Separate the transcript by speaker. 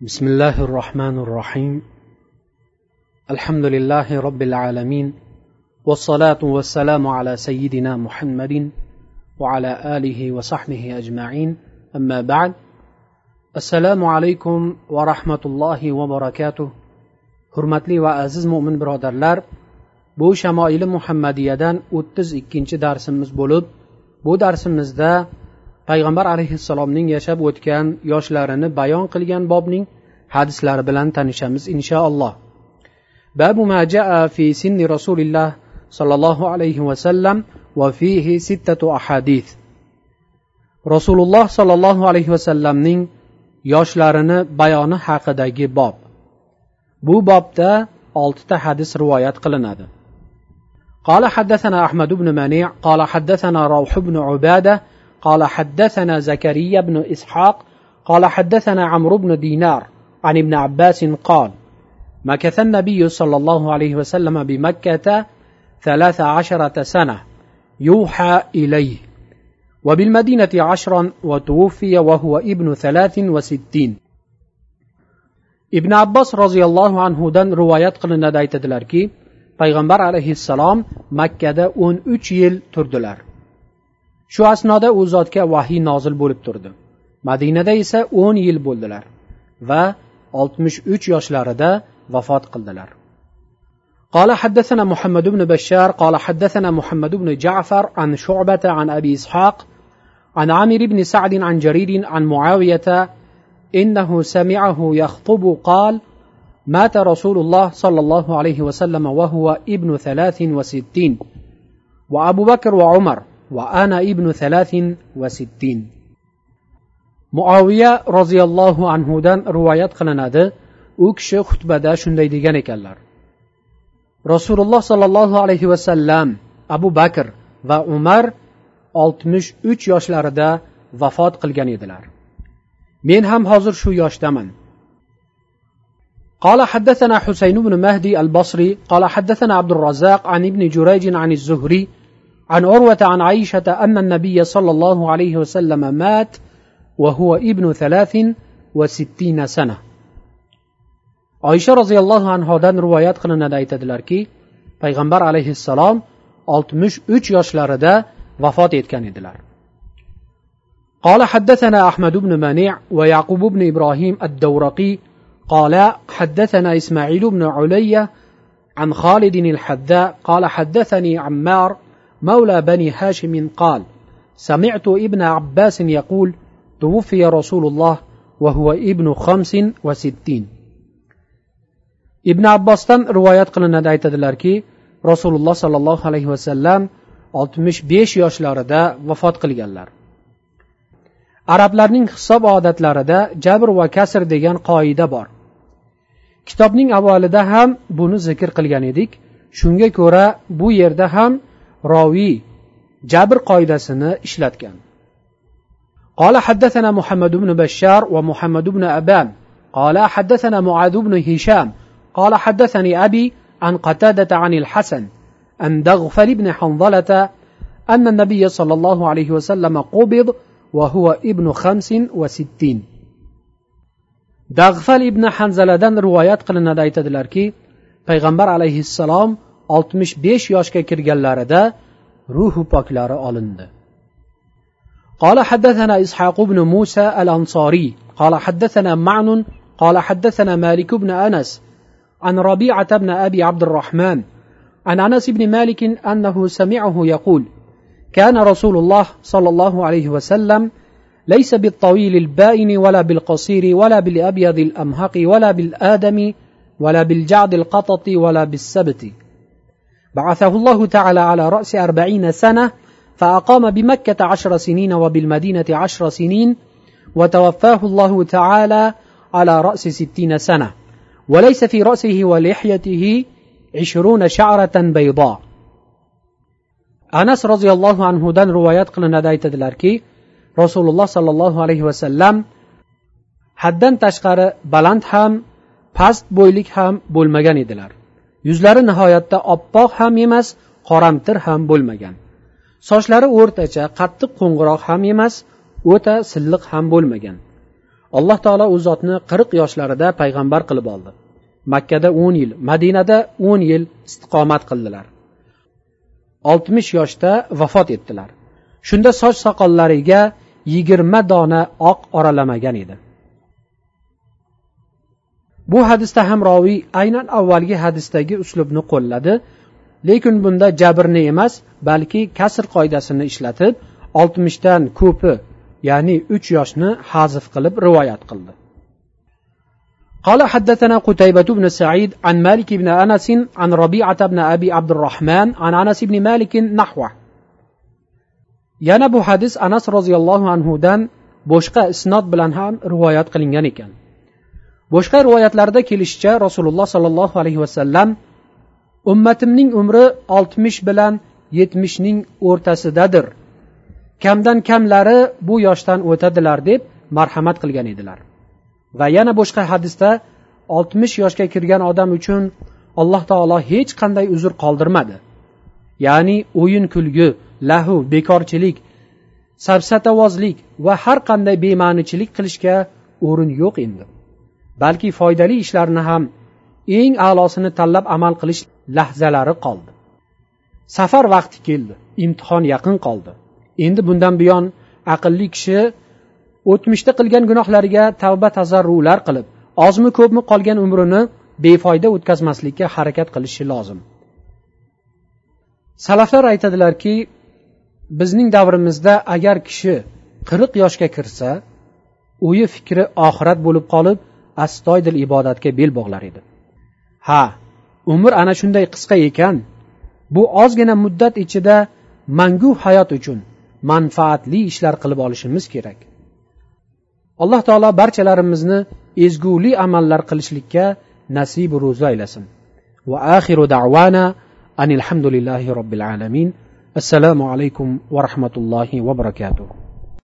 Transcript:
Speaker 1: بسم الله الرحمن الرحيم الحمد لله رب العالمين والصلاة والسلام على سيدنا محمد وعلى آله وصحبه أجمعين أما بعد السلام عليكم ورحمة الله وبركاته hurmatli va aziz mo'min birodarlar bu shamoili muhammadiyadan o'ttiz ikkinchi darsimiz bo'lib bu darsimizda payg'ambar alayhissalomning yashab o'tgan yoshlarini bayon qilgan bobning hadislari bilan tanishamiz inshaalloh babu ma jaa fi sinni rasulilloh sollallohu alayhi vasallam va fihi sittatu ahadith rasululloh sollallohu alayhi vasallamning yoshlarini bayoni haqidagi bob bu bobda oltita hadis rivoyat qilinadi قال حدثنا أحمد بن منيع قال حدثنا روح بن عبادة قال حدثنا زكريا بن إسحاق قال حدثنا عمرو بن دينار عن ابن عباس قال مكث النبي صلى الله عليه وسلم بمكة ثلاث عشرة سنة يوحى إليه وبالمدينة عشرا وتوفي وهو ابن ثلاث وستين. ibn abbos roziyallohu anhudan rivoyat qilinadi aytadilarki payg'ambar alayhissalom makkada o'n uch yil turdilar shu asnoda u zotga vahiy nozil bo'lib turdi madinada esa o'n yil bo'ldilar va oltmish uch yoshlarida vafot qildilar قال حدثنا محمد بن بشار قال حدثنا محمد بن جعفر عن شعبة عن أبي إسحاق عن عامر بن سعد عن جرير عن معاوية إنه سمعه يخطب قال مات رسول الله صلى الله عليه وسلم وهو ابن ثلاث وستين وأبو بكر وعمر وأنا ابن ثلاث وستين muoviya roziyallohu anhudan rivoyat qilinadi u kishi xutbada shunday degan ekanlar rasululloh sollallohu alayhi vasallam abu bakr va umar oltmish uch yoshlarida vafot qilgan edilar men ham hozir shu yoshdaman قال حدثنا حسين بن مهدي البصري قال حدثنا عبد الرزاق عن ابن جريج عن الزهري عن عروة عن عائشة أن النبي صلى الله عليه وسلم مات وهو ابن ثلاث وستين سنة. oysha roziyallohu anhodan rivoyat qilinadi aytadilarki payg'ambar alayhissalom oltmish uch yoshlarida vafot etgan edilar قال حدثنا أحمد بن منيع ويعقوب بن إبراهيم الدورقي قال حدثنا إسماعيل بن علية عن خالد الحذاء قال حدثني عمار مولى بني هاشم قال سمعت ابن عباس يقول توفي رسول الله وهو ابن خمس وستين ibn abbosdan rivoyat qilinadi aytadilarki rasululloh sollallohu alayhi vasallam oltmish besh yoshlarida vafot qilganlar arablarning hisob odatlarida jabr va kasr degan qoida bor kitobning avvalida ham buni zikr qilgan edik shunga ko'ra bu yerda ham roviy jabr qoidasini ishlatgan قال حدثنا محمد بن بشار ومحمد بن أبان قال حدثنا معاذ بن هشام قال حدثني أبي عن قتادة عن الحسن أن دغفل بن حنظلة أن النبي صلى الله عليه وسلم قبض وهو ابن خمس وستين dag'fal ibn hanzaladan rivoyat qilinadi aytadilarki payg'ambar alayhissalom oltmish besh yoshga kirganlarida ruhu poklari olindi. قال حدثنا إسحاق بن موسى الأنصاري قال حدثنا معن قال حدثنا مالك بن أنس عن ربيعة بن أبي عبد الرحمن عن أنس بن مالك أنه سمعه يقول كان رسول الله صلى الله عليه وسلم ليس بالطويل البائن ولا بالقصير ولا بالأبيض الأمهق ولا بالآدم ولا بالجعد القطط ولا بالسبت بعثه الله تعالى على رأس أربعين سنة فأقام بمكة عشر سنين وبالمدينة عشر سنين وتوفاه الله تعالى على رأس ستين سنة. وليس في رأسه ولحيته عشرون شعرة بيضاء. أنس رضي الله عنه دان روايات قلنا دايت دلاركي رسول الله صلى الله عليه وسلم حدن تشقر بلند هم پست بويلك هم بولمگان دلار. Yuzlari nihoyatda oppoq ham emas qoramtir ham bo'lmagan. Sochlari o'rtacha qattiq qo'ng'iroq ham emas o'ta silliq ham bo'lmagan. Alloh taolo u zotni qirq yoshlarida payg'ambar qilib oldi. Makkada o'n yil madinada o'n yil istiqomat qildilar. Oltmish yoshda vafot etdilar. Shunda soch soqollariga yigirma dona oq oralamagan edi. bu hadisda ham roviy aynan avvalgi hadisdagi uslubni qo'lladi lekin bunda jabrni emas balki kasr qoidasini ishlatib oltmishdan ko'pi ya'ni uch yoshni hazf qilib rivoyat qildi قال حدثنا قتيبة بن سعيد عن مالك بن أنس عن ربيعة بن أبي عبد الرحمن عن أنس بن مالك نحوه yana bu hadis anas roziyallohu anhudan boshqa isnod bilan ham rivoyat qilingan ekan Boshqa rivoyatlarda kelishicha rasululloh sollallohu alayhi vasallam ummatimning umri oltmish bilan yetmishning o'rtasidadir. Kamdan kamlari bu yoshdan o'tadilar deb marhamat qilgan edilar. Va yana boshqa hadisda oltmish yoshga kirgan odam uchun alloh taolo hech qanday uzr qoldirmadi ya'ni o'yin kulgi lahu bekorchilik sabsatavozlik va har qanday bema'nichilik qilishga o'rin yo'q endi. Balki foydali ishlarni ham eng a'losini tanlab amal qilish lahzalari qoldi. Safar vaqti keldi imtihon yaqin qoldi. Endi bundan buyon aqlli kishi o'tmishda qilgan gunohlariga tavba tazarrular qilib ozmi ko'pmi qolgan umrini befoyda o'tkazmaslikka harakat qilishi lozim. Salaflar aytadilarki bizning davrimizda agar kishi qirq yoshga kirsa o'yi fikri oxirat bo'lib qolib astoydil ibodatga bel bog'lar edi. Ha umr ana shunday qisqa ekan. Bu ozgina muddat ichida mangu hayot uchun manfaatli ishlar qilib olishimiz kerak. Alloh taolo barchalarimizni ezguli amallar qilishlikka nasibu ro'zi aylasin. Va axiru davana anilhamdulillahi robbil alamin. Assalomu alaykum va rahmatullohi va barakatuh.